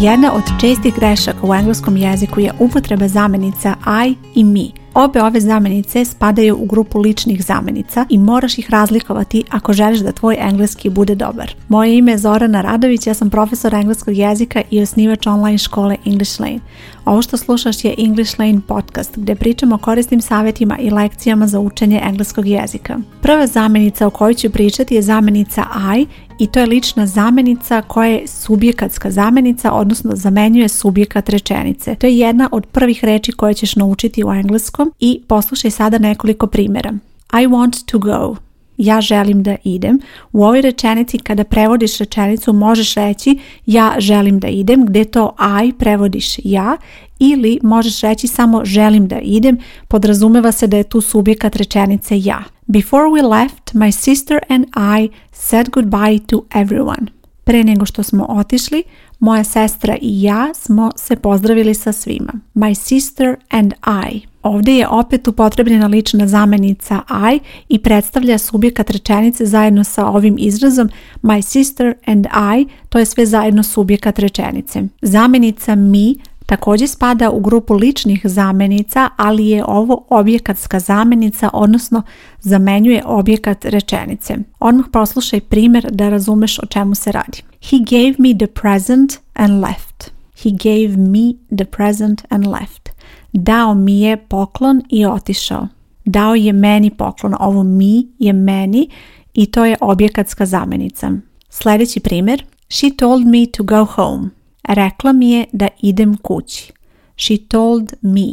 Jedna od čestih grešaka u engleskom jeziku je upotreba zamjenica I i mi. Obe ove zamenice spadaju u grupu ličnih zamjenica i moraš ih razlikovati ako želiš da tvoj engleski bude dobar. Moje ime je Zorana Radović, ja sam profesor engleskog jezika i osnivač online škole English Lane. Ovo što slušaš je English Lane podcast gdje pričamo o korisnim savjetima i lekcijama za učenje engleskog jezika. Prva zamjenica o kojoj ću pričati je zamjenica I i to je lična zamjenica koja je subjekatska zamjenica, odnosno zamenjuje subjekat rečenice. To je jedna od prvih reči koje ćeš naučiti u engleskom i poslušaj sada nekoliko primjera. I want to go ja želim da idem. U ovoj rečenici kada prevodiš rečenicu možeš reći ja želim da idem gde to I prevodiš ja ili možeš reći samo želim da idem, podrazumeva se da je tu subjekat rečenice ja. Before we left, my sister and I said goodbye to everyone. Pre nego što smo otišli, moja sestra i ja smo se pozdravili sa svima. My sister and I. Ovdje je opet upotrebljena lična zamenica I i predstavlja subjekat rečenice zajedno sa ovim izrazom my sister and I, to je sve zajedno subjekat rečenice. Zamenica mi Također spada u grupu ličnih zamenica, ali je ovo objekatska zamenica, odnosno zamenjuje objekat rečenice. Odmah poslušaj primjer da razumeš o čemu se radi. He gave me the present and left. He gave me the present and left. Dao mi je poklon i otišao. Dao je meni poklon. Ovo mi je meni i to je objekatska zamenica. Sljedeći primjer. She told me to go home. Rekla mi je da idem kući. She told me.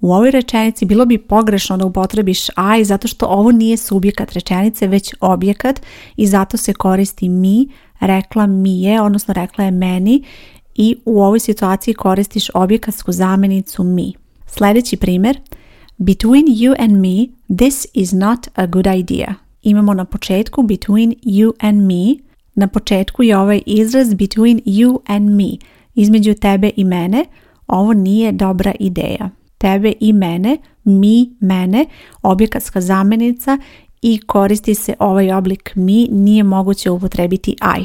U ovoj rečenici bilo bi pogrešno da upotrebiš I zato što ovo nije subjekat rečenice, već objekat i zato se koristi mi, rekla mi je, odnosno rekla je meni i u ovoj situaciji koristiš objekatsku zamjenicu mi. Sljedeći primjer. Between you and me, this is not a good idea. Imamo na početku between you and me, na početku je ovaj izraz between you and me, između tebe i mene, ovo nije dobra ideja. Tebe i mene, mi, mene, objekatska zamenica i koristi se ovaj oblik mi, nije moguće upotrebiti I.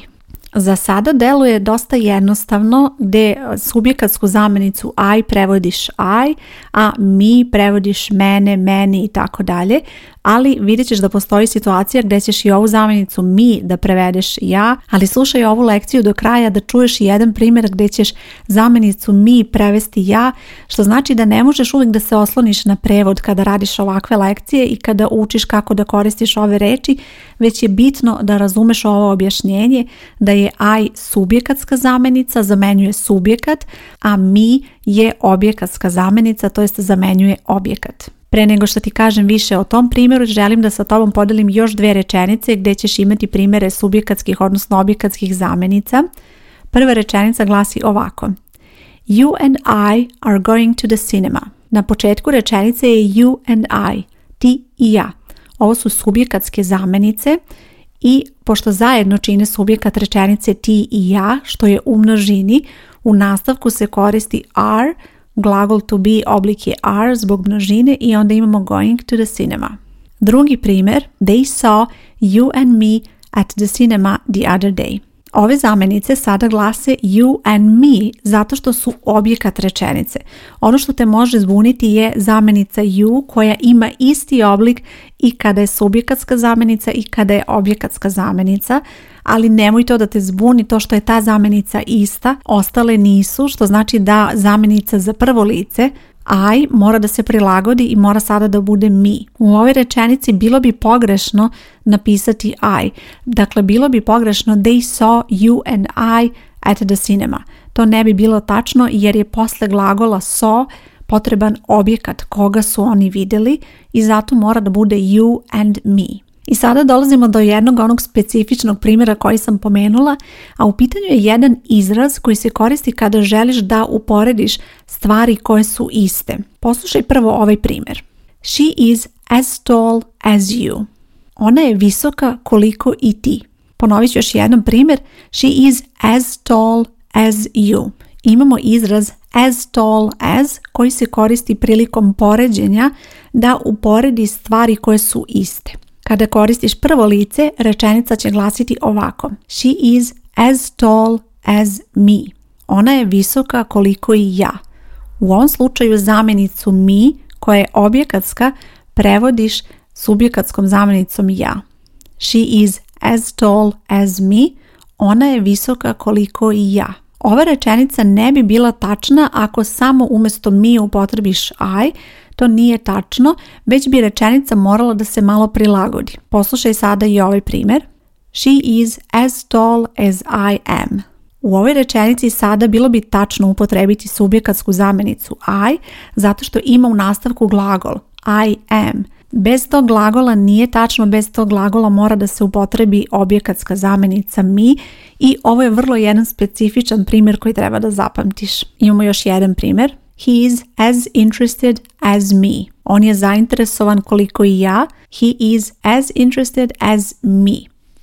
Za sada deluje dosta jednostavno gdje subjekatsku zamenicu I prevodiš I, a mi prevodiš mene, meni i tako dalje, ali vidjet ćeš da postoji situacija gdje ćeš i ovu zamenicu mi da prevedeš ja, ali slušaj ovu lekciju do kraja da čuješ jedan primjer gdje ćeš zamenicu mi prevesti ja, što znači da ne možeš uvijek da se osloniš na prevod kada radiš ovakve lekcije i kada učiš kako da koristiš ove reči, već je bitno da razumeš ovo objašnjenje, da je je I subjekatska zamenica, zamenjuje subjekat, a mi je objekatska zamenica, to jest zamenjuje objekat. Pre nego što ti kažem više o tom primjeru, želim da sa tobom podelim još dve rečenice gdje ćeš imati primjere subjekatskih, odnosno objekatskih zamenica. Prva rečenica glasi ovako. You and I are going to the cinema. Na početku rečenice je you and I, ti i ja. Ovo su subjekatske zamenice i pošto zajedno čine subjekat rečenice ti i ja, što je u um množini, u nastavku se koristi are, glagol to be oblik je are zbog množine i onda imamo going to the cinema. Drugi primjer, they saw you and me at the cinema the other day. Ove zamenice sada glase you and me zato što su objekat rečenice. Ono što te može zbuniti je zamenica you koja ima isti oblik i kada je subjekatska zamenica i kada je objekatska zamenica, ali nemoj to da te zbuni to što je ta zamenica ista, ostale nisu, što znači da zamenica za prvo lice i mora da se prilagodi i mora sada da bude mi. U ovoj rečenici bilo bi pogrešno napisati I. Dakle, bilo bi pogrešno they saw you and I at the cinema. To ne bi bilo tačno jer je posle glagola saw potreban objekat koga su oni vidjeli i zato mora da bude you and me. I sada dolazimo do jednog onog specifičnog primjera koji sam pomenula, a u pitanju je jedan izraz koji se koristi kada želiš da uporediš stvari koje su iste. Poslušaj prvo ovaj primjer. She is as tall as you. Ona je visoka koliko i ti. Ponovit ću još jednom primjer. She is as tall as you. Imamo izraz as tall as koji se koristi prilikom poređenja da uporedi stvari koje su iste. Kada koristiš prvo lice, rečenica će glasiti ovako. She is as tall as me. Ona je visoka koliko i ja. U ovom slučaju zamjenicu mi, koja je objekatska, prevodiš subjekatskom zamjenicom ja. She is as tall as me. Ona je visoka koliko i ja. Ova rečenica ne bi bila tačna ako samo umjesto mi upotrebiš I, to nije tačno, već bi rečenica morala da se malo prilagodi. Poslušaj sada i ovaj primjer. She is as tall as I am. U ovoj rečenici sada bilo bi tačno upotrebiti subjekatsku zamjenicu I zato što ima u nastavku glagol I am. Bez tog glagola nije tačno, bez tog glagola mora da se upotrebi objekatska zamjenica mi i ovo je vrlo jedan specifičan primjer koji treba da zapamtiš. Imamo još jedan primjer. He is as interested as me. On je zainteresovan koliko i ja. He is as interested as me.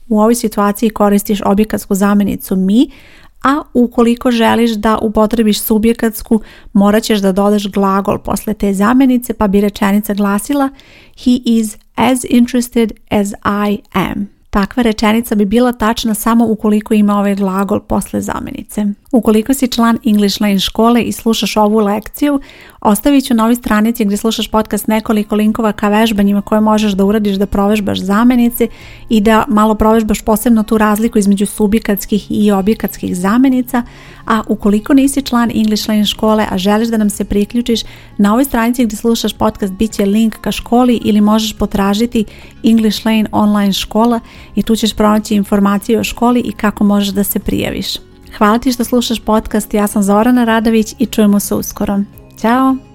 U ovoj situaciji koristiš objekatsku zamjenicu me, a ukoliko želiš da upotrebiš subjekatsku, morat ćeš da dodaš glagol posle te zamjenice, pa bi rečenica glasila He is as interested as I am. Takva rečenica bi bila tačna samo ukoliko ima ovaj glagol posle zamjenice. Ukoliko si član English Lane škole i slušaš ovu lekciju, ostavit ću na ovoj stranici gdje slušaš podcast nekoliko linkova ka vežbanjima koje možeš da uradiš da provežbaš zamenice i da malo provežbaš posebno tu razliku između subjekatskih i objekatskih zamenica, a ukoliko nisi član English Lane škole, a želiš da nam se priključiš, na ovoj stranici gdje slušaš podcast bit će link ka školi ili možeš potražiti English Lane online škola i tu ćeš pronaći informacije o školi i kako možeš da se prijaviš. Hvala ti što slušaš podcast, ja sam Zorana Radović i čujemo se uskoro. Ćao!